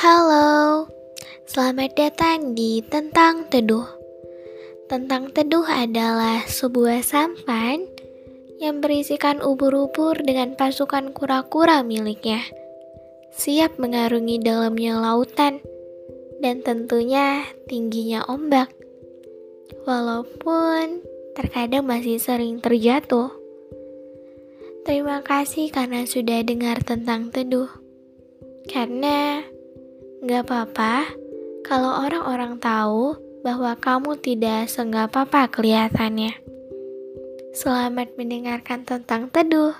Halo, selamat datang di Tentang Teduh. Tentang Teduh adalah sebuah sampan yang berisikan ubur-ubur dengan pasukan kura-kura miliknya. Siap mengarungi dalamnya lautan dan tentunya tingginya ombak. Walaupun terkadang masih sering terjatuh. Terima kasih karena sudah dengar tentang teduh. Karena gak apa-apa kalau orang-orang tahu bahwa kamu tidak senggak apa-apa kelihatannya. Selamat mendengarkan tentang teduh.